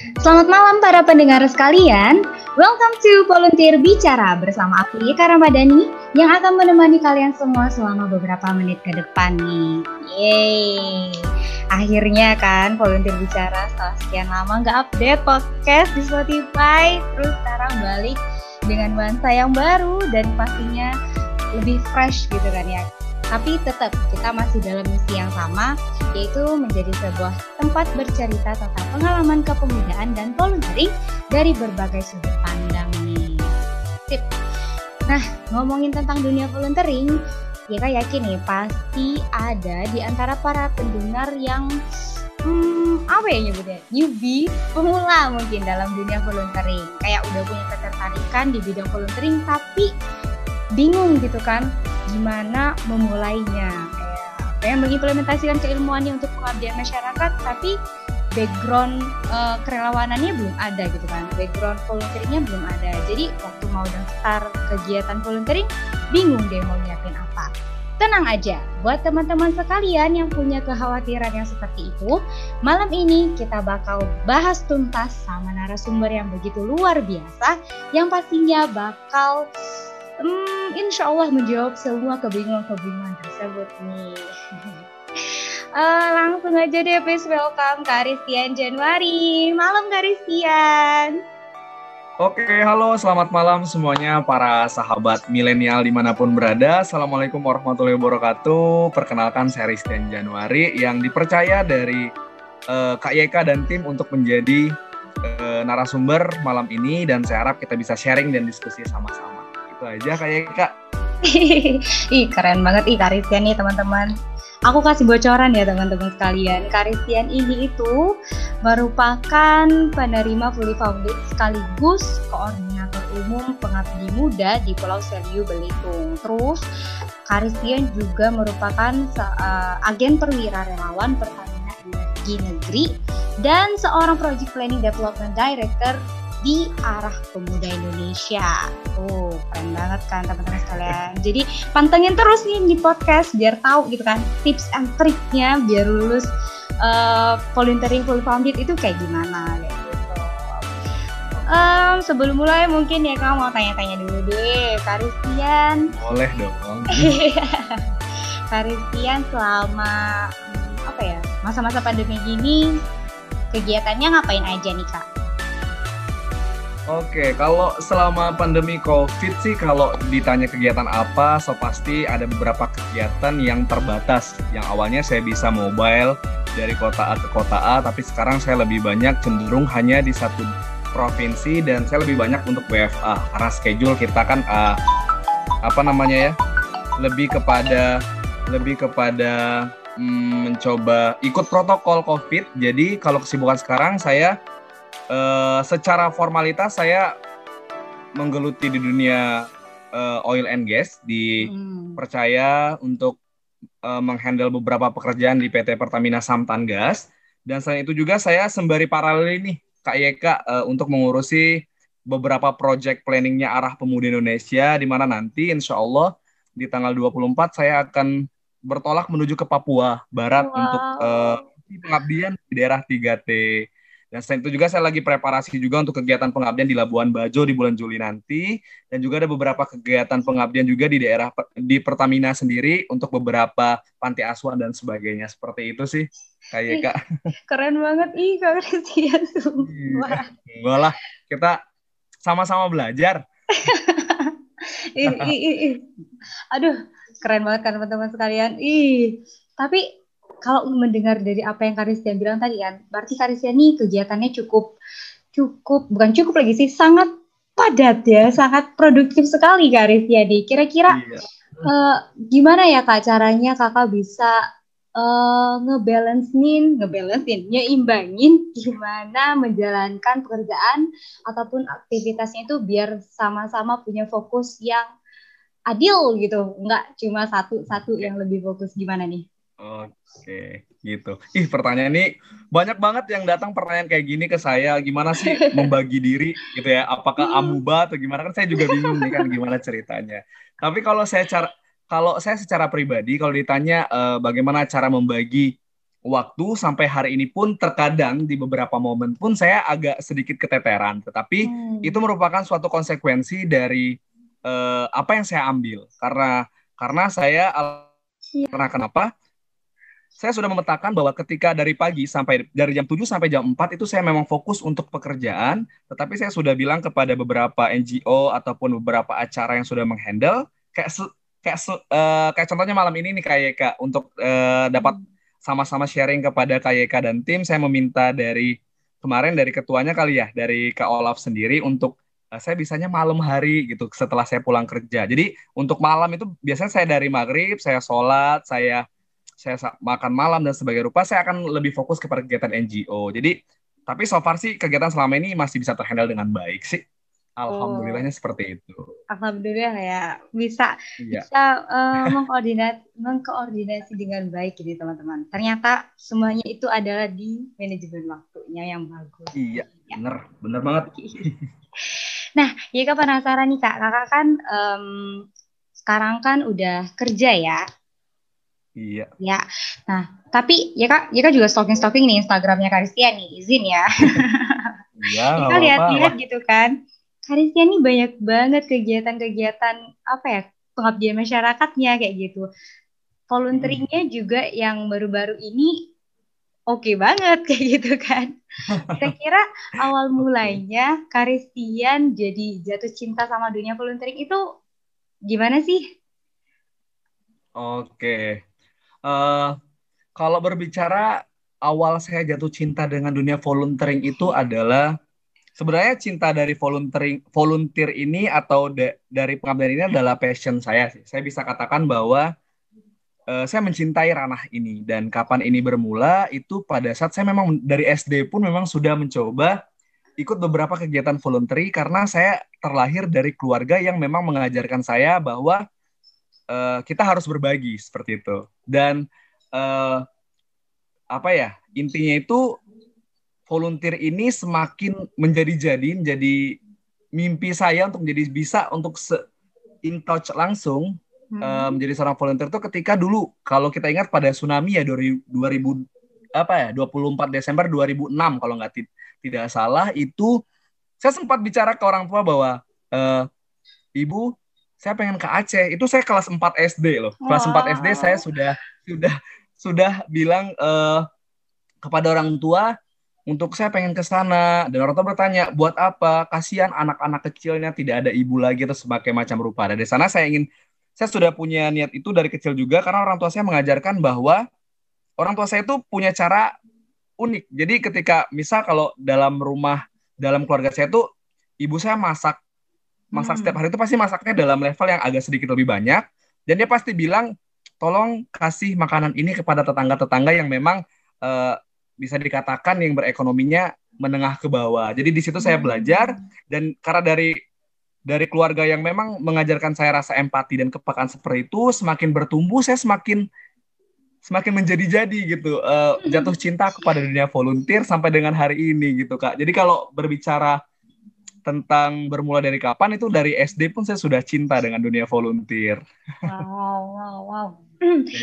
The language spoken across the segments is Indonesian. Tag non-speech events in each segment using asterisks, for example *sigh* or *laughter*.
Selamat malam para pendengar sekalian. Welcome to Volunteer Bicara bersama aku Ika Ramadhani yang akan menemani kalian semua selama beberapa menit ke depan nih. Yeay. Akhirnya kan Volunteer Bicara setelah sekian lama nggak update podcast di Spotify. Terus sekarang balik dengan nuansa yang baru dan pastinya lebih fresh gitu kan ya tapi tetap kita masih dalam misi yang sama, yaitu menjadi sebuah tempat bercerita tentang pengalaman kepemudaan dan volunteering dari berbagai sudut pandang nih. Sip. Nah, ngomongin tentang dunia volunteering, kita yakin nih pasti ada di antara para pendengar yang hmm, apa ya nyebutnya newbie pemula mungkin dalam dunia volunteering kayak udah punya ketertarikan di bidang volunteering tapi bingung gitu kan gimana memulainya. Kayak pengen mengimplementasikan keilmuannya untuk pengabdian masyarakat tapi background uh, kerelawanannya belum ada gitu kan. Background volunteeringnya belum ada. Jadi waktu mau daftar kegiatan volunteering bingung deh mau nyiapin apa. Tenang aja, buat teman-teman sekalian yang punya kekhawatiran yang seperti itu, malam ini kita bakal bahas tuntas sama narasumber yang begitu luar biasa, yang pastinya bakal hmm, insya Allah menjawab semua kebingungan-kebingungan tersebut nih. uh, *laughs* langsung aja deh please welcome Karistian Januari. Malam Karistian. Oke, halo, selamat malam semuanya para sahabat milenial di mana pun berada. Assalamualaikum warahmatullahi wabarakatuh. Perkenalkan saya Ristian Januari yang dipercaya dari uh, Kak Yeka dan tim untuk menjadi uh, narasumber malam ini dan saya harap kita bisa sharing dan diskusi sama-sama itu aja kayak kak *laughs* ih keren banget. Ih Karisian nih teman-teman. Aku kasih bocoran ya teman-teman sekalian. Karisian ini itu merupakan penerima fully founded sekaligus koordinator umum pengabdi muda di Pulau Seriu Belitung. Terus Karisian juga merupakan uh, agen perwira relawan Pertamina Energi Negeri dan seorang Project Planning Development Director di arah pemuda Indonesia. Oh, keren banget kan teman-teman sekalian. Jadi pantengin terus nih di podcast biar tahu gitu kan tips and triknya biar lulus uh, volunteering full founded itu kayak gimana gitu. Um, sebelum mulai mungkin ya kamu mau tanya-tanya dulu deh, Karistian. Boleh dong. *laughs* Karistian selama hmm, apa ya masa-masa pandemi gini kegiatannya ngapain aja nih kak? Oke, kalau selama pandemi COVID sih kalau ditanya kegiatan apa, so pasti ada beberapa kegiatan yang terbatas. Yang awalnya saya bisa mobile dari kota A ke kota A, tapi sekarang saya lebih banyak cenderung hanya di satu provinsi dan saya lebih banyak untuk WFA karena schedule kita kan uh, apa namanya ya lebih kepada lebih kepada hmm, mencoba ikut protokol COVID. Jadi kalau kesibukan sekarang saya uh, secara formalitas saya menggeluti di dunia uh, oil and gas, dipercaya hmm. untuk uh, menghandle beberapa pekerjaan di PT Pertamina Samtan Gas. Dan selain itu juga saya sembari paralel ini Kak Yeka uh, untuk mengurusi beberapa project planningnya arah pemuda Indonesia di mana nanti insya Allah di tanggal 24 saya akan bertolak menuju ke Papua Barat wow. untuk uh, pengabdian di daerah 3T. Dan selain itu juga saya lagi preparasi juga untuk kegiatan pengabdian di Labuan Bajo di bulan Juli nanti. Dan juga ada beberapa kegiatan pengabdian juga di daerah di Pertamina sendiri untuk beberapa panti asuhan dan sebagainya. Seperti itu sih, kayak Kak. Keren banget, ih Kak Christian. *laughs* Wah. Enggak lah, kita sama-sama belajar. *laughs* ih, ih, ih. Aduh, keren banget kan teman-teman sekalian. Ih, tapi kalau mendengar dari apa yang Karisian bilang tadi kan, berarti Karisian ini kegiatannya cukup cukup bukan cukup lagi sih, sangat padat ya, sangat produktif sekali Karisian nih. Kira-kira iya. uh, gimana ya Kak caranya Kakak bisa uh, ngebalancein, ngebalancein, nyimbangin gimana menjalankan pekerjaan ataupun aktivitasnya itu biar sama-sama punya fokus yang adil gitu, nggak cuma satu-satu yang lebih fokus gimana nih? Oke, gitu. Ih, pertanyaan ini banyak banget yang datang pertanyaan kayak gini ke saya. Gimana sih *laughs* membagi diri gitu ya? Apakah hmm. amuba atau gimana? Kan saya juga bingung nih kan gimana ceritanya. Tapi kalau saya cara kalau saya secara pribadi kalau ditanya uh, bagaimana cara membagi waktu sampai hari ini pun terkadang di beberapa momen pun saya agak sedikit keteteran, tetapi hmm. itu merupakan suatu konsekuensi dari uh, apa yang saya ambil karena karena saya ya. karena kenapa saya sudah memetakan bahwa ketika dari pagi sampai dari jam 7 sampai jam 4 itu saya memang fokus untuk pekerjaan, tetapi saya sudah bilang kepada beberapa NGO ataupun beberapa acara yang sudah menghandle kayak kayak uh, kayak contohnya malam ini nih kayak Kak untuk uh, dapat sama-sama sharing kepada KYK dan tim saya meminta dari kemarin dari ketuanya kali ya dari Kak Olaf sendiri untuk uh, saya bisanya malam hari gitu setelah saya pulang kerja. Jadi untuk malam itu biasanya saya dari maghrib saya sholat saya saya makan malam dan sebagai rupa saya akan lebih fokus kepada kegiatan NGO. Jadi tapi so far sih kegiatan selama ini masih bisa terhandle dengan baik sih. Alhamdulillahnya oh. seperti itu. Alhamdulillah ya bisa iya. bisa uh, mengkoordinasi mengkoordinasi dengan baik gitu teman-teman. Ternyata semuanya itu adalah di manajemen waktunya yang bagus. Iya, ya. bener bener banget. nah, ya penasaran nih kak, kakak kan um, sekarang kan udah kerja ya. Iya. Ya. Nah, tapi ya Kak, ya Kak juga stalking-stalking nih Instagramnya Karistia nih, izin ya. *laughs* Iya, Kita lihat-lihat gitu kan. Karistia nih banyak banget kegiatan-kegiatan apa ya, pengabdian masyarakatnya kayak gitu. Volunteeringnya hmm. juga yang baru-baru ini oke okay banget *laughs* kayak gitu kan. Kira-kira awal *laughs* mulainya Karistian jadi jatuh cinta sama dunia volunteering itu gimana sih? Oke, Uh, kalau berbicara awal saya jatuh cinta dengan dunia volunteering itu adalah sebenarnya cinta dari volunteering volunteer ini atau de, dari pengabdian ini adalah passion saya sih. Saya bisa katakan bahwa uh, saya mencintai ranah ini dan kapan ini bermula itu pada saat saya memang dari SD pun memang sudah mencoba ikut beberapa kegiatan voluntary karena saya terlahir dari keluarga yang memang mengajarkan saya bahwa uh, kita harus berbagi seperti itu dan uh, apa ya intinya itu volunteer ini semakin menjadi-jadi menjadi mimpi saya untuk menjadi bisa untuk se in touch langsung hmm. uh, menjadi seorang volunteer itu ketika dulu kalau kita ingat pada tsunami ya 2000 apa ya 24 Desember 2006 kalau nggak tidak salah itu saya sempat bicara ke orang tua bahwa uh, ibu saya pengen ke Aceh. Itu saya kelas 4 SD loh. Kelas wow. 4 SD saya sudah sudah sudah bilang uh, kepada orang tua untuk saya pengen ke sana dan orang tua bertanya buat apa kasihan anak-anak kecilnya tidak ada ibu lagi atau sebagai macam rupa dan dari sana saya ingin saya sudah punya niat itu dari kecil juga karena orang tua saya mengajarkan bahwa orang tua saya itu punya cara unik jadi ketika misal kalau dalam rumah dalam keluarga saya itu ibu saya masak masak hmm. setiap hari itu pasti masaknya dalam level yang agak sedikit lebih banyak dan dia pasti bilang tolong kasih makanan ini kepada tetangga-tetangga yang memang uh, bisa dikatakan yang berekonominya menengah ke bawah. Jadi di situ saya hmm. belajar dan karena dari dari keluarga yang memang mengajarkan saya rasa empati dan kepekaan seperti itu, semakin bertumbuh saya semakin semakin menjadi-jadi gitu uh, jatuh cinta kepada dunia volunteer sampai dengan hari ini gitu kak. Jadi kalau berbicara tentang bermula dari kapan itu dari SD pun saya sudah cinta dengan dunia volunteer. Wow, wow, wow.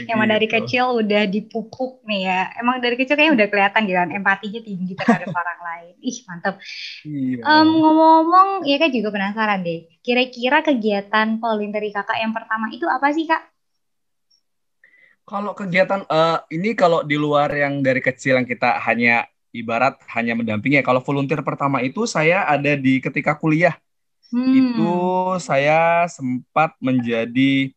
Emang gitu. dari kecil udah dipupuk nih ya. Emang dari kecil kayaknya udah kelihatan gitu kan empatinya tinggi terhadap *laughs* orang lain. Ih mantap. Iya. Um, ngomong-ngomong, ya kan juga penasaran deh. Kira-kira kegiatan volunteer kakak yang pertama itu apa sih kak? Kalau kegiatan uh, ini kalau di luar yang dari kecil yang kita hanya ibarat hanya mendampingi. Kalau volunteer pertama itu saya ada di ketika kuliah. Hmm. Itu saya sempat menjadi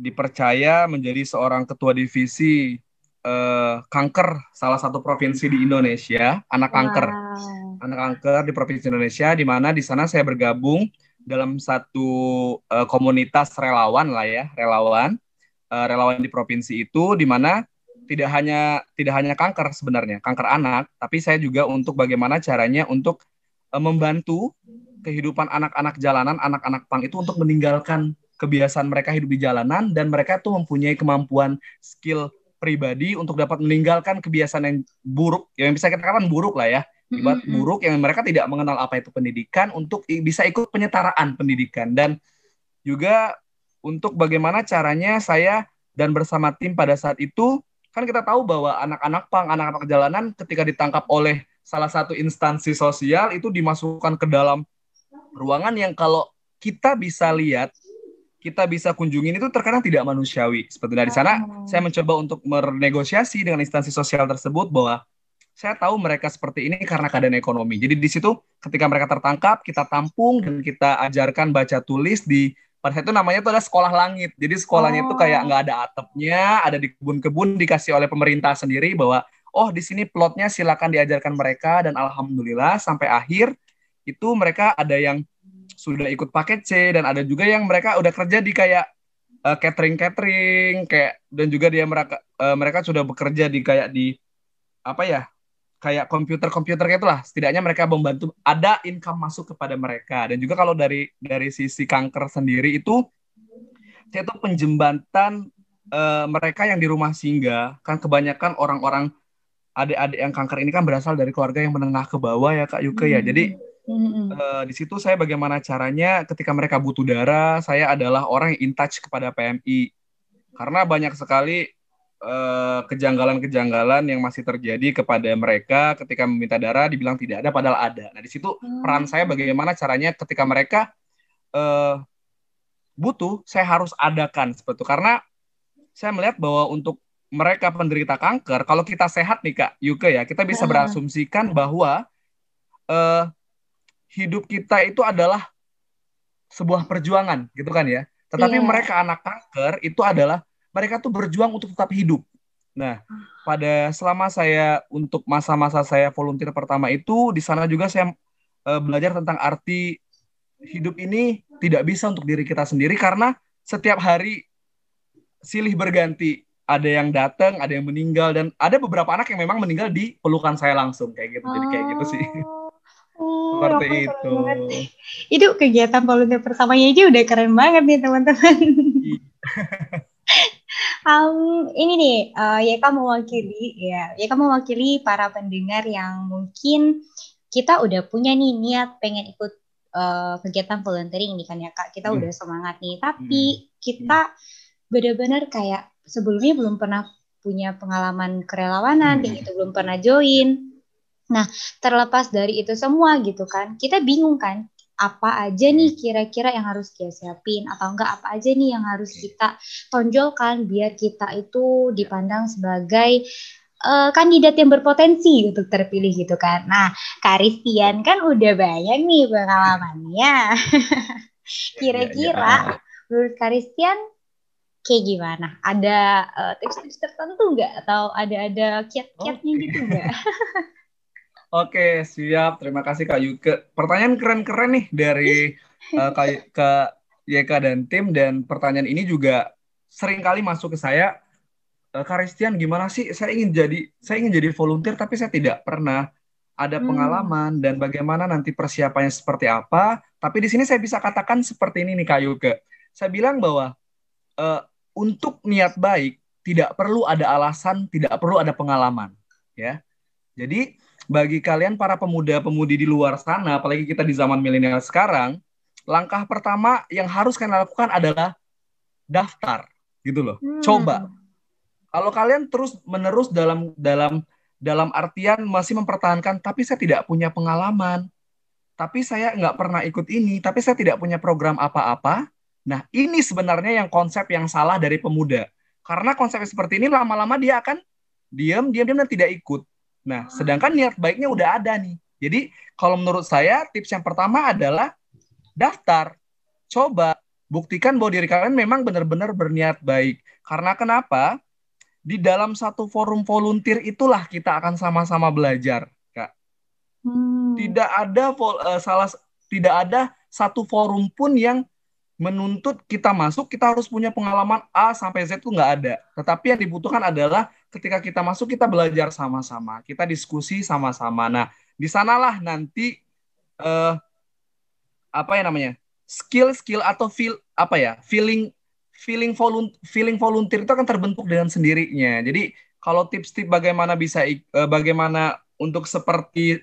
dipercaya menjadi seorang ketua divisi eh, kanker salah satu provinsi di Indonesia, anak kanker. Anak kanker di provinsi Indonesia di mana di sana saya bergabung dalam satu eh, komunitas relawan lah ya, relawan. Eh, relawan di provinsi itu di mana tidak hanya tidak hanya kanker sebenarnya, kanker anak, tapi saya juga untuk bagaimana caranya untuk uh, membantu kehidupan anak-anak jalanan, anak-anak pang itu untuk meninggalkan kebiasaan mereka hidup di jalanan dan mereka tuh mempunyai kemampuan skill pribadi untuk dapat meninggalkan kebiasaan yang buruk, yang bisa kita katakan buruk lah ya, mm-hmm. buruk yang mereka tidak mengenal apa itu pendidikan untuk bisa ikut penyetaraan pendidikan dan juga untuk bagaimana caranya saya dan bersama tim pada saat itu kan kita tahu bahwa anak-anak pang, anak-anak jalanan ketika ditangkap oleh salah satu instansi sosial itu dimasukkan ke dalam ruangan yang kalau kita bisa lihat kita bisa kunjungin itu terkadang tidak manusiawi. Seperti dari sana, oh. saya mencoba untuk bernegosiasi dengan instansi sosial tersebut bahwa saya tahu mereka seperti ini karena keadaan ekonomi. Jadi di situ ketika mereka tertangkap, kita tampung dan kita ajarkan baca tulis di pada saat itu namanya itu adalah sekolah langit. Jadi sekolahnya itu kayak oh. nggak ada atapnya, ada di kebun-kebun dikasih oleh pemerintah sendiri bahwa oh di sini plotnya silakan diajarkan mereka dan alhamdulillah sampai akhir itu mereka ada yang sudah ikut paket C dan ada juga yang mereka udah kerja di kayak uh, catering catering kayak dan juga dia mereka uh, mereka sudah bekerja di kayak di apa ya kayak komputer-komputer gitu lah. Setidaknya mereka membantu ada income masuk kepada mereka. Dan juga kalau dari dari sisi kanker sendiri itu saya itu penjembatan uh, mereka yang di rumah singgah kan kebanyakan orang-orang adik-adik yang kanker ini kan berasal dari keluarga yang menengah ke bawah ya Kak Yuke ya. Jadi uh, di situ saya bagaimana caranya ketika mereka butuh darah, saya adalah orang yang in touch kepada PMI. Karena banyak sekali kejanggalan kejanggalan-kejanggalan yang masih terjadi kepada mereka ketika meminta darah dibilang tidak ada padahal ada. Nah, di situ hmm. peran saya bagaimana caranya ketika mereka uh, butuh, saya harus adakan seperti itu. Karena saya melihat bahwa untuk mereka penderita kanker, kalau kita sehat nih Kak Yuke ya, kita bisa berasumsikan bahwa uh, hidup kita itu adalah sebuah perjuangan, gitu kan ya. Tetapi yeah. mereka anak kanker itu adalah mereka tuh berjuang untuk tetap hidup. Nah, pada selama saya untuk masa-masa saya volunteer pertama itu di sana juga saya uh, belajar tentang arti hidup ini tidak bisa untuk diri kita sendiri karena setiap hari silih berganti. Ada yang datang, ada yang meninggal dan ada beberapa anak yang memang meninggal di pelukan saya langsung kayak gitu. Jadi kayak gitu sih. Oh, *laughs* Seperti itu. Itu kegiatan volunteer pertamanya aja udah keren banget nih teman-teman. *laughs* Um, ini nih, uh, ya kamu mewakili ya, ya kamu mewakili para pendengar yang mungkin kita udah punya nih niat pengen ikut uh, kegiatan volunteering nih kan ya kak, kita hmm. udah semangat nih, tapi hmm. kita benar-benar kayak sebelumnya belum pernah punya pengalaman kerelawanan, hmm. kayak gitu belum pernah join, Nah, terlepas dari itu semua gitu kan, kita bingung kan, apa aja nih kira-kira yang harus kita siapin atau enggak apa aja nih yang harus kita tonjolkan biar kita itu dipandang sebagai uh, kandidat yang berpotensi untuk terpilih gitu kan. Nah, Karistian kan udah banyak nih pengalamannya. *laughs* Kira-kira menurut Karistian kayak gimana? Ada uh, tips-tips tertentu nggak atau ada ada kiat-kiatnya okay. gitu nggak? *laughs* Oke, siap. Terima kasih Kak Yuke. Pertanyaan keren-keren nih dari uh, *laughs* Kak, Kak Yeka dan tim dan pertanyaan ini juga sering kali masuk ke saya. Uh, Kak Ristian, gimana sih? Saya ingin jadi saya ingin jadi volunteer tapi saya tidak pernah ada hmm. pengalaman hmm. dan bagaimana nanti persiapannya seperti apa. Tapi di sini saya bisa katakan seperti ini nih Kak Yuke. Saya bilang bahwa uh, untuk niat baik tidak perlu ada alasan, tidak perlu ada pengalaman, ya. Jadi bagi kalian para pemuda-pemudi di luar sana, apalagi kita di zaman milenial sekarang, langkah pertama yang harus kalian lakukan adalah daftar, gitu loh. Hmm. Coba. Kalau kalian terus menerus dalam dalam dalam artian masih mempertahankan, tapi saya tidak punya pengalaman, tapi saya nggak pernah ikut ini, tapi saya tidak punya program apa-apa. Nah, ini sebenarnya yang konsep yang salah dari pemuda. Karena konsep seperti ini lama-lama dia akan diam, diam, diam dan tidak ikut. Nah, sedangkan niat baiknya udah ada nih. Jadi, kalau menurut saya tips yang pertama adalah daftar. Coba buktikan bahwa diri kalian memang benar-benar berniat baik. Karena kenapa? Di dalam satu forum volunteer itulah kita akan sama-sama belajar, Kak. Hmm. Tidak ada uh, salah tidak ada satu forum pun yang menuntut kita masuk, kita harus punya pengalaman A sampai Z itu nggak ada. Tetapi yang dibutuhkan adalah ketika kita masuk, kita belajar sama-sama, kita diskusi sama-sama. Nah, di sanalah nanti uh, apa ya namanya skill-skill atau feel apa ya feeling feeling volunteer feeling volunteer itu akan terbentuk dengan sendirinya. Jadi kalau tips-tips bagaimana bisa uh, bagaimana untuk seperti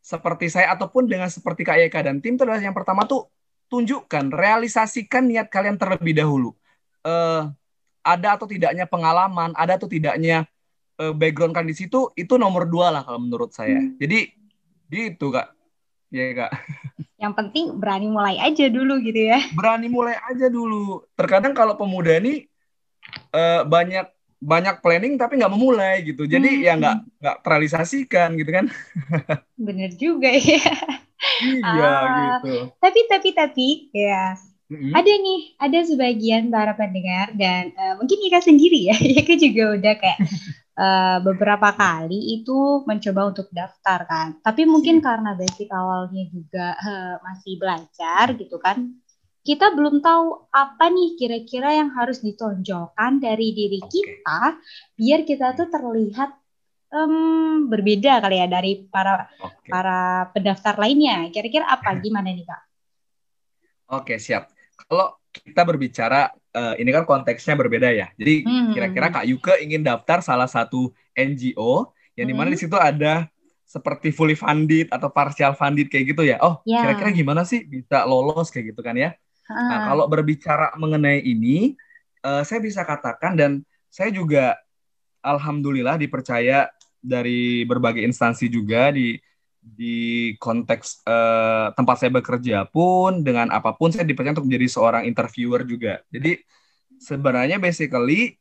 seperti saya ataupun dengan seperti Kak Eka dan tim itu adalah yang pertama tuh tunjukkan, realisasikan niat kalian terlebih dahulu. Uh, ada atau tidaknya pengalaman, ada atau tidaknya uh, background kan di situ itu nomor dua lah kalau menurut saya. Hmm. Jadi gitu kak, ya kak. *laughs* Yang penting berani mulai aja dulu gitu ya. Berani mulai aja dulu. Terkadang kalau pemuda ini uh, banyak banyak planning tapi nggak memulai gitu jadi hmm. ya nggak nggak terrealisasikan gitu kan *laughs* bener juga ya iya uh, gitu tapi tapi tapi ya mm-hmm. ada nih ada sebagian para pendengar dan uh, mungkin Ika sendiri ya *laughs* Ika juga udah kayak uh, *laughs* beberapa kali itu mencoba untuk daftar kan tapi mungkin karena basic awalnya juga uh, masih belajar gitu kan kita belum tahu apa nih kira-kira yang harus ditonjolkan dari diri kita biar kita tuh terlihat um, berbeda kali ya dari para okay. para pendaftar lainnya. Kira-kira apa *laughs* gimana nih kak? Oke okay, siap. Kalau kita berbicara uh, ini kan konteksnya berbeda ya. Jadi hmm. kira-kira Kak Yuke ingin daftar salah satu NGO yang di mana hmm. di situ ada seperti fully funded atau partial funded kayak gitu ya. Oh, yeah. kira-kira gimana sih bisa lolos kayak gitu kan ya? Nah, kalau berbicara mengenai ini, uh, saya bisa katakan dan saya juga alhamdulillah dipercaya dari berbagai instansi juga di di konteks uh, tempat saya bekerja pun dengan apa pun saya dipercaya untuk menjadi seorang interviewer juga. Jadi sebenarnya basically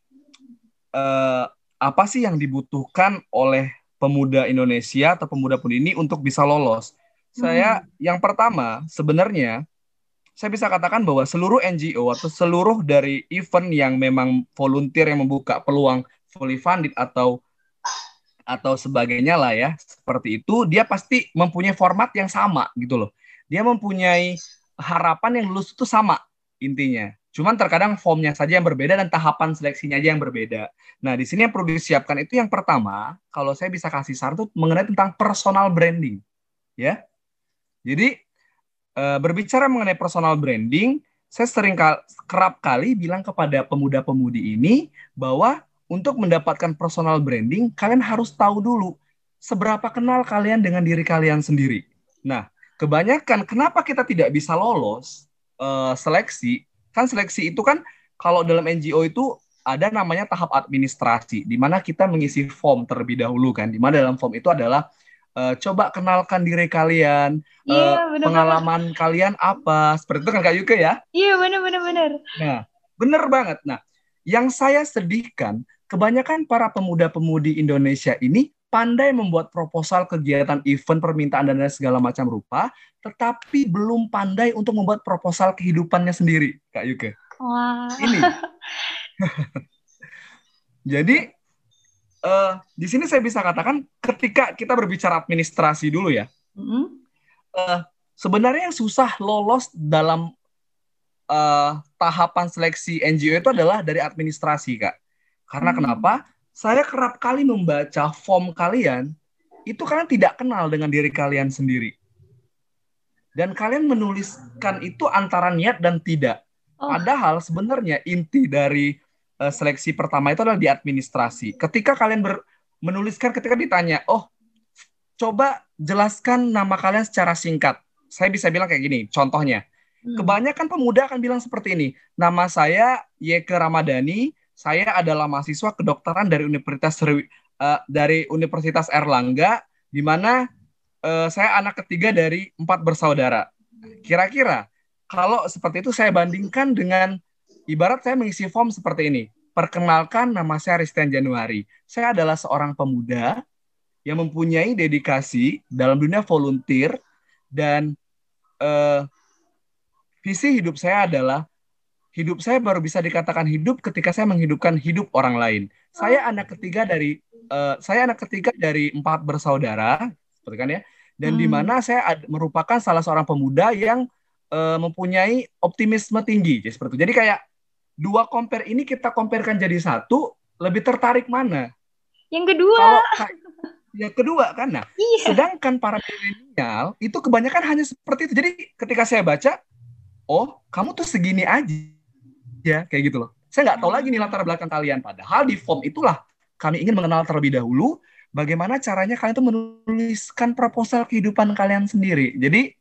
uh, apa sih yang dibutuhkan oleh pemuda Indonesia atau pemuda pun ini untuk bisa lolos? Saya hmm. yang pertama sebenarnya saya bisa katakan bahwa seluruh NGO atau seluruh dari event yang memang volunteer yang membuka peluang fully funded atau atau sebagainya lah ya seperti itu dia pasti mempunyai format yang sama gitu loh. Dia mempunyai harapan yang lulus itu sama intinya. Cuman terkadang formnya saja yang berbeda dan tahapan seleksinya aja yang berbeda. Nah di sini yang perlu disiapkan itu yang pertama kalau saya bisa kasih saran mengenai tentang personal branding ya. Jadi uh, berbicara mengenai personal branding, saya sering kerap kali bilang kepada pemuda-pemudi ini bahwa untuk mendapatkan personal branding, kalian harus tahu dulu seberapa kenal kalian dengan diri kalian sendiri. Nah, kebanyakan kenapa kita tidak bisa lolos uh, seleksi? Kan seleksi itu kan kalau dalam NGO itu ada namanya tahap administrasi, di mana kita mengisi form terlebih dahulu kan, di mana dalam form itu adalah uh, coba kenalkan diri kalian, yeah, uh, pengalaman bener. kalian apa, seperti itu kan Kak Yuke ya? Iya yeah, benar benar benar. Nah benar banget. Nah yang saya sedihkan kebanyakan para pemuda-pemudi Indonesia ini pandai membuat proposal kegiatan event permintaan dana segala macam rupa, tetapi belum pandai untuk membuat proposal kehidupannya sendiri, Kak Yuke. Wah. Ini. *laughs* Jadi uh, di sini saya bisa katakan ketika kita berbicara administrasi dulu ya, mm-hmm. uh, sebenarnya yang susah lolos dalam uh, tahapan seleksi NGO itu adalah dari administrasi kak. Karena mm-hmm. kenapa? Saya kerap kali membaca form kalian itu kalian tidak kenal dengan diri kalian sendiri. Dan kalian menuliskan itu antara niat dan tidak. Oh. Padahal sebenarnya inti dari uh, seleksi pertama itu adalah di administrasi. Ketika kalian ber, menuliskan, ketika ditanya, oh, coba jelaskan nama kalian secara singkat. Saya bisa bilang kayak gini, contohnya. Hmm. Kebanyakan pemuda akan bilang seperti ini, nama saya Yeke Ramadhani, saya adalah mahasiswa kedokteran dari Universitas uh, dari Universitas Erlangga, di mana uh, saya anak ketiga dari empat bersaudara. Kira-kira kalau seperti itu saya bandingkan dengan Ibarat saya mengisi form seperti ini. Perkenalkan nama saya Ristian Januari. Saya adalah seorang pemuda yang mempunyai dedikasi dalam dunia volunteer dan uh, visi hidup saya adalah hidup saya baru bisa dikatakan hidup ketika saya menghidupkan hidup orang lain. Saya oh. anak ketiga dari uh, saya anak ketiga dari empat bersaudara, seperti kan ya. Dan hmm. di mana saya ad, merupakan salah seorang pemuda yang uh, mempunyai optimisme tinggi, seperti itu. Jadi kayak dua compare ini kita comparekan jadi satu, lebih tertarik mana? Yang kedua. Kalau yang kedua kan nah. Iya. Sedangkan para milenial itu kebanyakan hanya seperti itu. Jadi ketika saya baca, oh, kamu tuh segini aja. Ya, kayak gitu loh. Saya nggak tahu lagi nih latar belakang kalian. Padahal di form itulah kami ingin mengenal terlebih dahulu bagaimana caranya kalian tuh menuliskan proposal kehidupan kalian sendiri. Jadi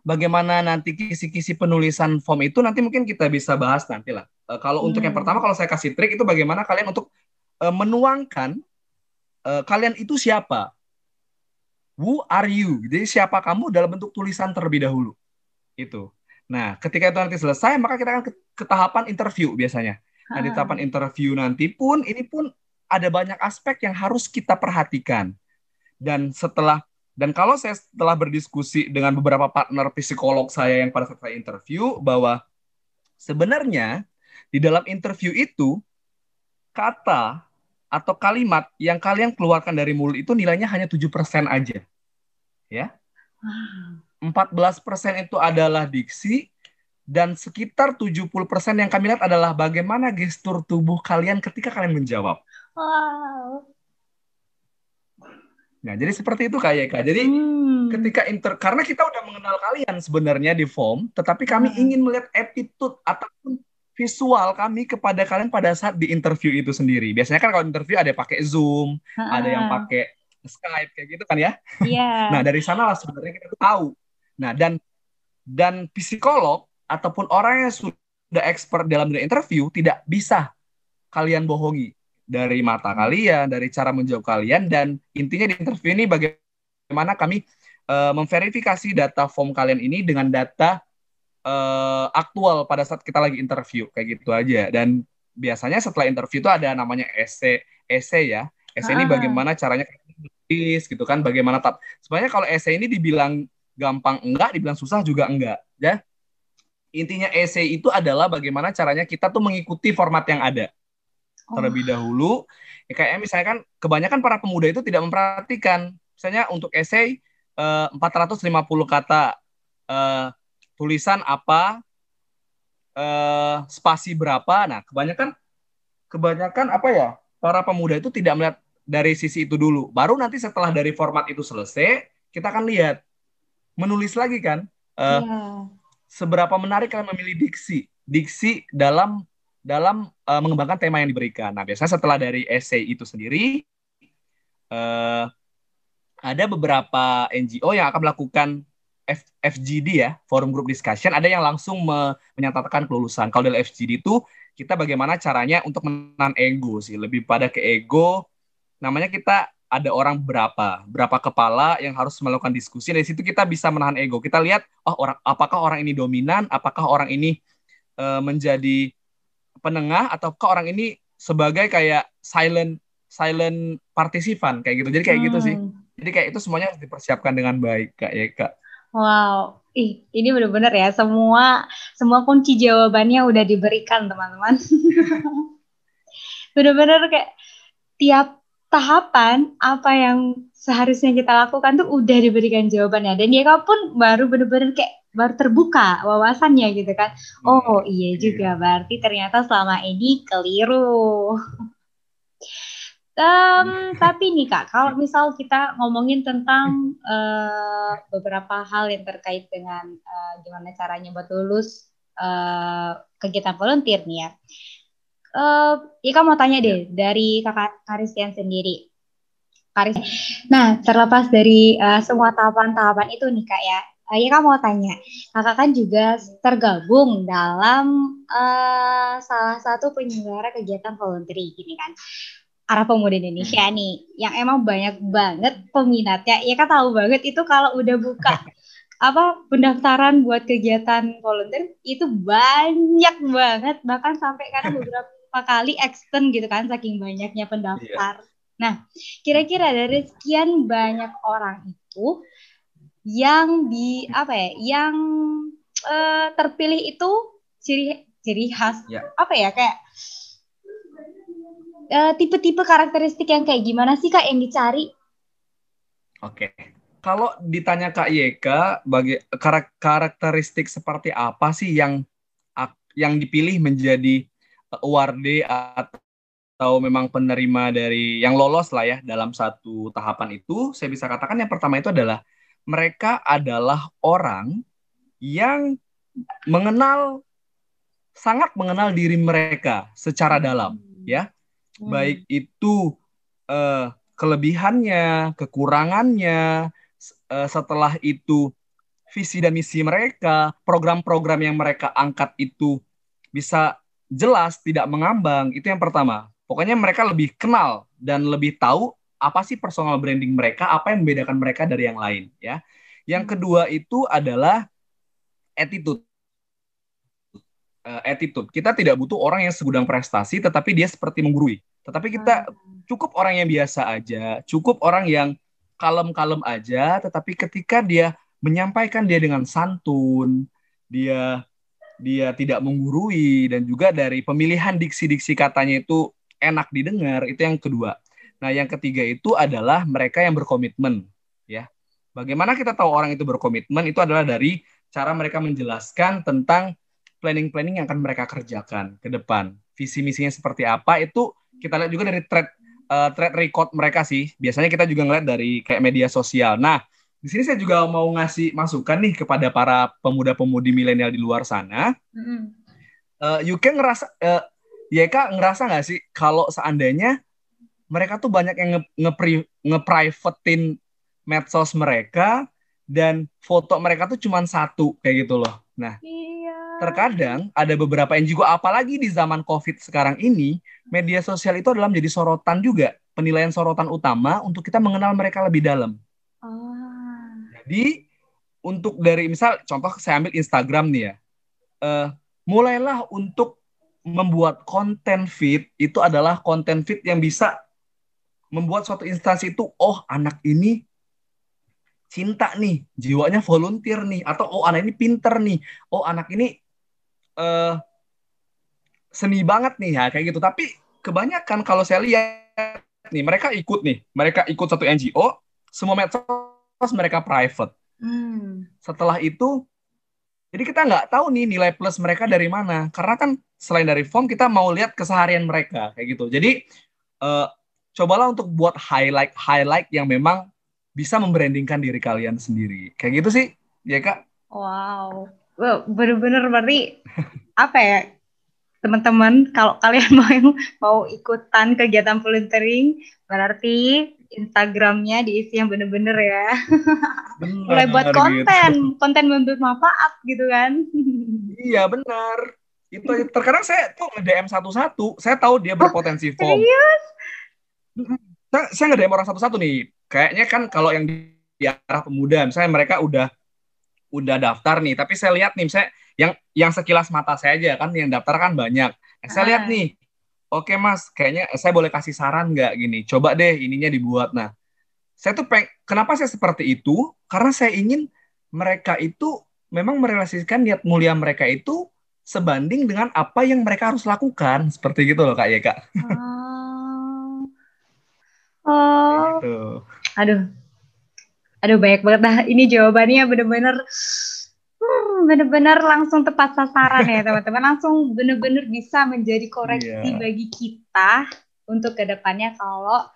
bagaimana nanti kisi-kisi penulisan form itu nanti mungkin kita bisa bahas nanti lah. Uh, kalau hmm. untuk yang hmm. pertama kalau saya kasih trik itu bagaimana kalian untuk uh, menuangkan uh, kalian itu siapa. Who are you? Jadi siapa kamu dalam bentuk tulisan terlebih dahulu. Itu. Nah, ketika itu nanti selesai, maka kita akan ke, ke tahapan interview biasanya. Nah, di tahapan interview nanti pun ini pun ada banyak aspek yang harus kita perhatikan. Dan setelah dan kalau saya setelah berdiskusi dengan beberapa partner psikolog saya yang pada saat saya interview bahwa sebenarnya di dalam interview itu kata atau kalimat yang kalian keluarkan dari mulut itu nilainya hanya 7% aja. Ya. 14% itu adalah diksi dan sekitar 70% yang kami lihat adalah bagaimana gestur tubuh kalian ketika kalian menjawab. Wow. Nah, jadi seperti itu Kak Yeka. Jadi hmm. ketika inter karena kita udah mengenal kalian sebenarnya di form, tetapi kami hmm. ingin melihat attitude ataupun visual kami kepada kalian pada saat di interview itu sendiri. Biasanya kan kalau interview ada yang pakai Zoom, hmm. ada yang pakai Skype kayak gitu kan ya. Yeah. *laughs* nah, dari sana lah sebenarnya kita tahu. Nah, dan dan psikolog ataupun orang yang sudah expert dalam dunia interview tidak bisa kalian bohongi dari mata kalian, dari cara menjawab kalian dan intinya di interview ini bagaimana kami uh, memverifikasi data form kalian ini dengan data uh, aktual pada saat kita lagi interview kayak gitu aja dan biasanya setelah interview itu ada namanya essay essay ya essay ah. ini bagaimana caranya tulis gitu kan bagaimana tap sebenarnya kalau essay ini dibilang gampang enggak dibilang susah juga enggak ya intinya essay itu adalah bagaimana caranya kita tuh mengikuti format yang ada terlebih oh. dahulu. Ya, kayak misalnya kan kebanyakan para pemuda itu tidak memperhatikan. Misalnya untuk esai eh, 450 kata eh, tulisan apa eh, spasi berapa. Nah, kebanyakan kebanyakan apa ya? Para pemuda itu tidak melihat dari sisi itu dulu. Baru nanti setelah dari format itu selesai, kita akan lihat menulis lagi kan. Eh, yeah. Seberapa menarik kalian memilih diksi, diksi dalam dalam uh, mengembangkan tema yang diberikan. Nah, biasanya setelah dari essay itu sendiri, uh, ada beberapa NGO yang akan melakukan F FGD ya, Forum Group Discussion. Ada yang langsung me menyatakan kelulusan. Kalau dari FGD itu, kita bagaimana caranya untuk menahan ego sih. Lebih pada ke ego, namanya kita ada orang berapa, berapa kepala yang harus melakukan diskusi. Dari situ kita bisa menahan ego. Kita lihat, oh orang, apakah orang ini dominan, apakah orang ini uh, menjadi penengah atau ke orang ini sebagai kayak silent silent partisipan kayak gitu. Jadi kayak hmm. gitu sih. Hmm. Jadi kayak itu semuanya harus dipersiapkan dengan baik kak ya kak. Wow, ih ini benar-benar ya semua semua kunci jawabannya udah diberikan teman-teman. *laughs* benar-benar kayak tiap tahapan apa yang seharusnya kita lakukan tuh udah diberikan jawabannya dan dia pun baru benar-benar kayak baru terbuka wawasannya gitu kan. Oh iya, iya juga berarti ternyata selama ini keliru. um, tapi nih kak, kalau misal kita ngomongin tentang uh, beberapa hal yang terkait dengan uh, gimana caranya buat lulus uh, kegiatan volunteer nih ya. Uh, Ika mau tanya deh dari kakak Karistian sendiri. Karis. Nah, terlepas dari uh, semua tahapan-tahapan itu nih kak ya, Iya kan mau tanya, kakak kan juga tergabung dalam uh, salah satu penyelenggara kegiatan voluntary gini kan. Arah Pemuda Indonesia hmm. nih, yang emang banyak banget peminatnya. Ya kan tahu banget itu kalau udah buka *laughs* apa pendaftaran buat kegiatan volunteer itu banyak banget, bahkan sampai karena beberapa kali extend gitu kan, saking banyaknya pendaftar. Yeah. Nah, kira-kira dari sekian banyak orang itu, yang di apa ya yang uh, terpilih itu ciri ciri khas ya. apa ya kayak uh, tipe-tipe karakteristik yang kayak gimana sih kak yang dicari? Oke, kalau ditanya kak Yeka, bagi karakteristik seperti apa sih yang yang dipilih menjadi awardee atau memang penerima dari yang lolos lah ya dalam satu tahapan itu, saya bisa katakan yang pertama itu adalah mereka adalah orang yang mengenal sangat mengenal diri mereka secara dalam ya hmm. baik itu uh, kelebihannya kekurangannya uh, setelah itu visi dan misi mereka program-program yang mereka angkat itu bisa jelas tidak mengambang itu yang pertama pokoknya mereka lebih kenal dan lebih tahu apa sih personal branding mereka, apa yang membedakan mereka dari yang lain ya. Yang kedua itu adalah attitude. Uh, attitude. Kita tidak butuh orang yang segudang prestasi tetapi dia seperti menggurui. Tetapi kita hmm. cukup orang yang biasa aja, cukup orang yang kalem-kalem aja tetapi ketika dia menyampaikan dia dengan santun, dia dia tidak menggurui dan juga dari pemilihan diksi-diksi katanya itu enak didengar, itu yang kedua. Nah, yang ketiga itu adalah mereka yang berkomitmen, ya. Bagaimana kita tahu orang itu berkomitmen? Itu adalah dari cara mereka menjelaskan tentang planning-planning yang akan mereka kerjakan ke depan. Visi misinya seperti apa? Itu kita lihat juga dari thread uh, thread record mereka sih. Biasanya kita juga ngeliat dari kayak media sosial. Nah, di sini saya juga mau ngasih masukan nih kepada para pemuda-pemudi milenial di luar sana. Mm -hmm. uh, can ngerasa, uh, Yeka ngerasa nggak sih kalau seandainya mereka tuh banyak yang nge-privatein nge medsos mereka dan foto mereka tuh cuma satu kayak gitu loh. Nah, iya. terkadang ada beberapa yang juga apalagi di zaman COVID sekarang ini, media sosial itu adalah menjadi sorotan juga, penilaian sorotan utama untuk kita mengenal mereka lebih dalam. Oh. Jadi untuk dari misal contoh saya ambil Instagram nih ya, uh, mulailah untuk membuat konten feed itu adalah konten feed yang bisa membuat suatu instansi itu oh anak ini cinta nih jiwanya volunteer nih atau oh anak ini pinter nih oh anak ini uh, seni banget nih ya kayak gitu. Tapi kebanyakan kalau saya lihat nih mereka ikut nih mereka ikut satu NGO semua medsos mereka private hmm. setelah itu jadi kita nggak tahu nih nilai plus mereka dari mana karena kan selain dari form kita mau lihat keseharian mereka kayak gitu jadi uh, cobalah untuk buat highlight highlight yang memang bisa membrandingkan diri kalian sendiri. Kayak gitu sih, ya kak. Wow, bener-bener berarti *laughs* apa ya teman-teman kalau kalian *laughs* mau mau ikutan kegiatan volunteering berarti Instagramnya diisi yang bener-bener ya. Bener, Mulai buat konten, gitu. konten bermanfaat gitu kan. Iya benar. Itu terkadang saya tuh nge-DM satu-satu, saya tahu dia berpotensi oh, form. Serius? saya, saya demo orang satu-satu nih. Kayaknya kan kalau yang di, di arah pemuda, misalnya mereka udah udah daftar nih, tapi saya lihat nih, misalnya yang yang sekilas mata saya aja kan yang daftar kan banyak. Nah, saya lihat ah. nih, oke mas, kayaknya saya boleh kasih saran nggak gini? Coba deh ininya dibuat. Nah, saya tuh peng, kenapa saya seperti itu? Karena saya ingin mereka itu memang merelasikan niat mulia mereka itu sebanding dengan apa yang mereka harus lakukan seperti gitu loh kak ya *laughs* kak. Oh. Gitu. Aduh. Aduh banyak banget dah. Ini jawabannya bener-bener bener-bener langsung tepat sasaran ya teman-teman. Langsung bener-bener bisa menjadi koreksi yeah. bagi kita untuk ke depannya kalau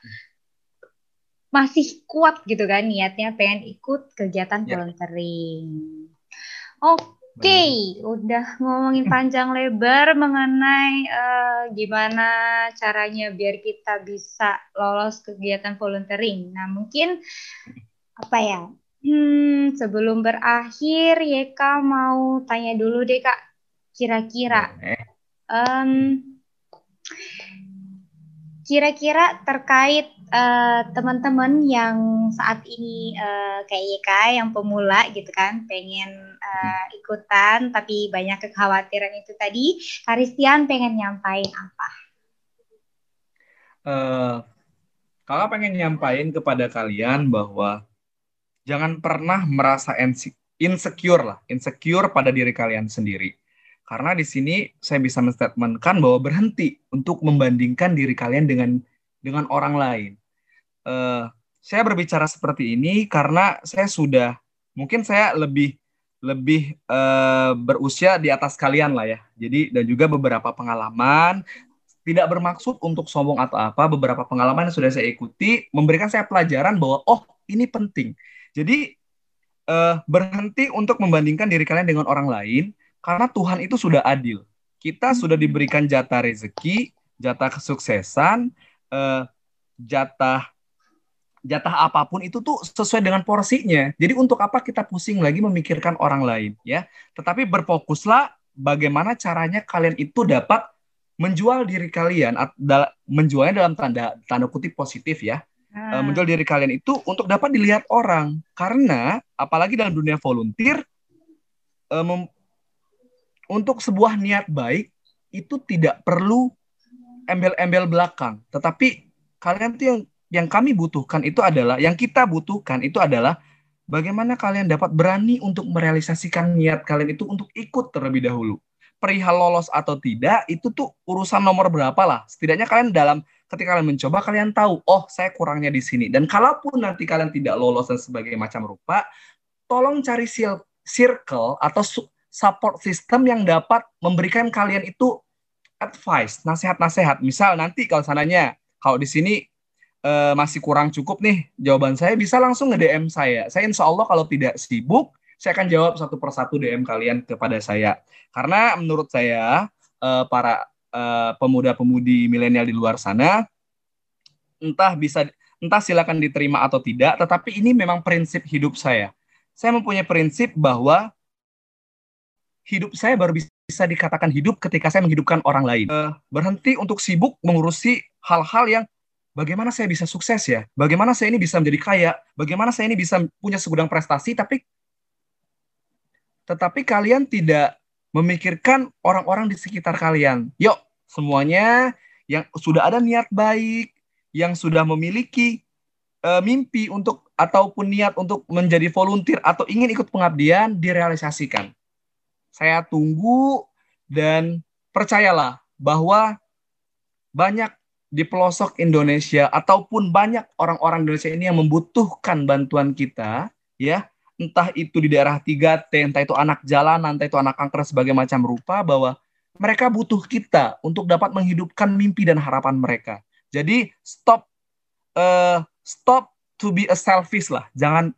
masih kuat gitu kan niatnya pengen ikut kegiatan yeah. volunteering. Oke, Oke, okay, udah ngomongin panjang lebar mengenai uh, gimana caranya biar kita bisa lolos kegiatan volunteering. Nah, mungkin apa ya? Hmm, sebelum berakhir, Yeka mau tanya dulu deh kak, kira-kira. Um, kira-kira terkait uh, teman-teman yang saat ini uh, kayak YK yang pemula gitu kan pengen uh, ikutan tapi banyak kekhawatiran itu tadi Karistian pengen nyampain apa? Uh, kakak pengen nyampain kepada kalian bahwa jangan pernah merasa insecure lah, insecure pada diri kalian sendiri. Karena di sini saya bisa menstatementkan bahwa berhenti untuk membandingkan diri kalian dengan dengan orang lain uh, saya berbicara seperti ini karena saya sudah mungkin saya lebih lebih uh, berusia di atas kalian lah ya. Jadi dan juga beberapa pengalaman tidak bermaksud untuk sombong atau apa, beberapa pengalaman yang sudah saya ikuti memberikan saya pelajaran bahwa oh, ini penting. Jadi uh, berhenti untuk membandingkan diri kalian dengan orang lain karena Tuhan itu sudah adil. Kita sudah diberikan jatah rezeki, jatah kesuksesan, uh, jatah jatah apa pun itu tuh sesuai dengan porsinya. Jadi untuk apa kita pusing lagi memikirkan orang lain ya? Tetapi berfokuslah bagaimana caranya kalian itu dapat menjual diri kalian menjualnya dalam tanda tanda kutip positif ya hmm. menjual diri kalian itu untuk dapat dilihat orang karena apalagi dalam dunia volunteer um, untuk sebuah niat baik itu tidak perlu embel-embel belakang tetapi kalian tuh yang yang kami butuhkan itu adalah yang kita butuhkan itu adalah bagaimana kalian dapat berani untuk merealisasikan niat kalian itu untuk ikut terlebih dahulu perihal lolos atau tidak itu tuh urusan nomor berapa lah. Setidaknya kalian dalam ketika kalian mencoba kalian tahu, oh saya kurangnya di sini. Dan kalaupun nanti kalian tidak lolos dan sebagai macam rupa, tolong cari circle atau support system yang dapat memberikan kalian itu advice, nasihat-nasihat. Misal nanti kalau sananya kalau di sini uh, masih kurang cukup nih jawaban saya bisa langsung nge-DM saya. Saya insya Allah kalau tidak sibuk saya akan jawab satu persatu DM kalian kepada saya. Karena menurut saya uh, para uh, pemuda-pemudi milenial di luar sana entah bisa entah silakan diterima atau tidak, tetapi ini memang prinsip hidup saya. Saya mempunyai prinsip bahwa hidup saya baru bisa dikatakan hidup ketika saya menghidupkan orang lain. Uh, berhenti untuk sibuk mengurusi hal-hal yang bagaimana saya bisa sukses ya, bagaimana saya ini bisa menjadi kaya, bagaimana saya ini bisa punya segudang prestasi, tapi tetapi kalian tidak memikirkan orang-orang di sekitar kalian. Yuk, semuanya yang sudah ada niat baik, yang sudah memiliki uh, mimpi untuk ataupun niat untuk menjadi volunteer atau ingin ikut pengabdian direalisasikan. Saya tunggu dan percayalah bahwa banyak di pelosok Indonesia ataupun banyak orang-orang Indonesia ini yang membutuhkan bantuan kita ya entah itu di daerah 3T, entah itu anak jalanan, entah itu anak kanker sebagai macam rupa, bahwa mereka butuh kita untuk dapat menghidupkan mimpi dan harapan mereka. Jadi stop, uh, stop to be a selfish lah. Jangan,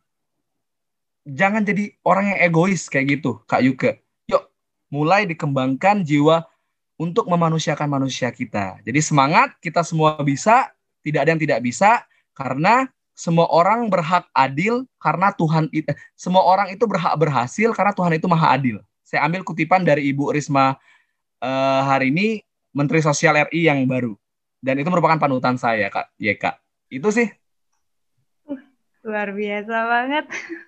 jangan jadi orang yang egois kayak gitu, Kak Yuke. Yuk, mulai dikembangkan jiwa untuk memanusiakan manusia kita. Jadi semangat, kita semua bisa, tidak ada yang tidak bisa, karena semua orang berhak adil karena Tuhan itu semua orang itu berhak berhasil karena Tuhan itu maha adil. Saya ambil kutipan dari Ibu Risma uh, hari ini Menteri Sosial RI yang baru. Dan itu merupakan panutan saya kak. Ya kak. Itu sih. Luar biasa banget *laughs*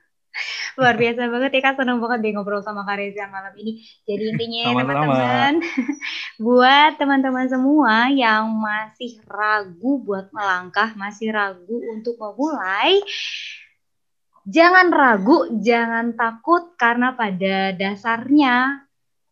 Luar biasa banget ya Kak, seneng banget deh ngobrol sama Kak Reza malam ini. Jadi intinya teman-teman, *laughs* buat teman-teman semua yang masih ragu buat melangkah, masih ragu untuk memulai, jangan ragu, jangan takut karena pada dasarnya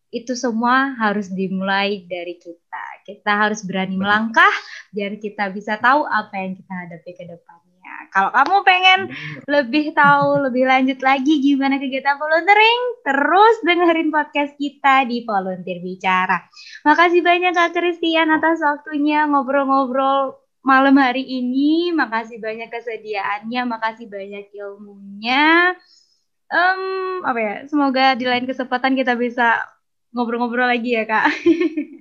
itu semua harus dimulai dari kita. Kita harus berani melangkah biar kita bisa tahu apa yang kita hadapi ke depan. Kalau kamu pengen lebih tahu lebih lanjut lagi gimana kegiatan volunteering, terus dengerin podcast kita di Volunteer Bicara. Makasih banyak Kak Christian atas waktunya ngobrol-ngobrol malam hari ini. Makasih banyak kesediaannya, makasih banyak ilmunya. Um, apa ya? Semoga di lain kesempatan kita bisa ngobrol-ngobrol lagi ya, Kak. *laughs*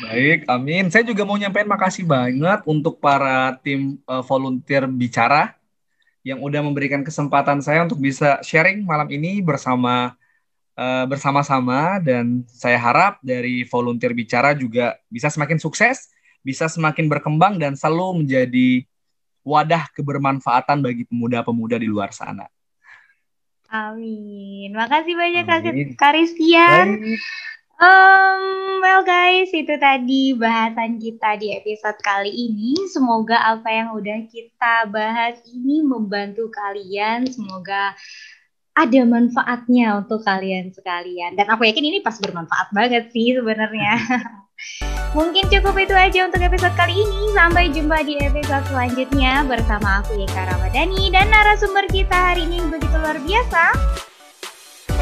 Baik, amin. Saya juga mau nyampein makasih banget untuk para tim uh, volunteer bicara yang udah memberikan kesempatan saya untuk bisa sharing malam ini bersama uh, bersama-sama dan saya harap dari volunteer bicara juga bisa semakin sukses, bisa semakin berkembang dan selalu menjadi wadah kebermanfaatan bagi pemuda-pemuda di luar sana. Amin. Makasih banyak Kak Karistian. Um, well guys, itu tadi bahasan kita di episode kali ini. Semoga apa yang udah kita bahas ini membantu kalian. Semoga ada manfaatnya untuk kalian sekalian. Dan aku yakin ini pas bermanfaat banget sih sebenarnya. *laughs* Mungkin cukup itu aja untuk episode kali ini. Sampai jumpa di episode selanjutnya bersama aku Yeka Ramadhani dan narasumber kita hari ini begitu luar biasa.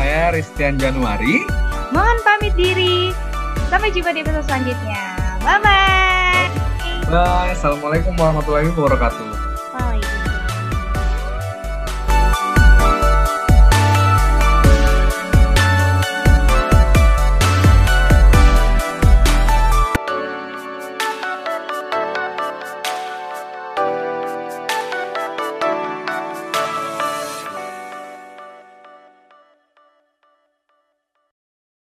Saya Ristian Januari. Mohon pamit diri. Sampai jumpa di episode selanjutnya. Bye-bye. Bye. Assalamualaikum warahmatullahi wabarakatuh.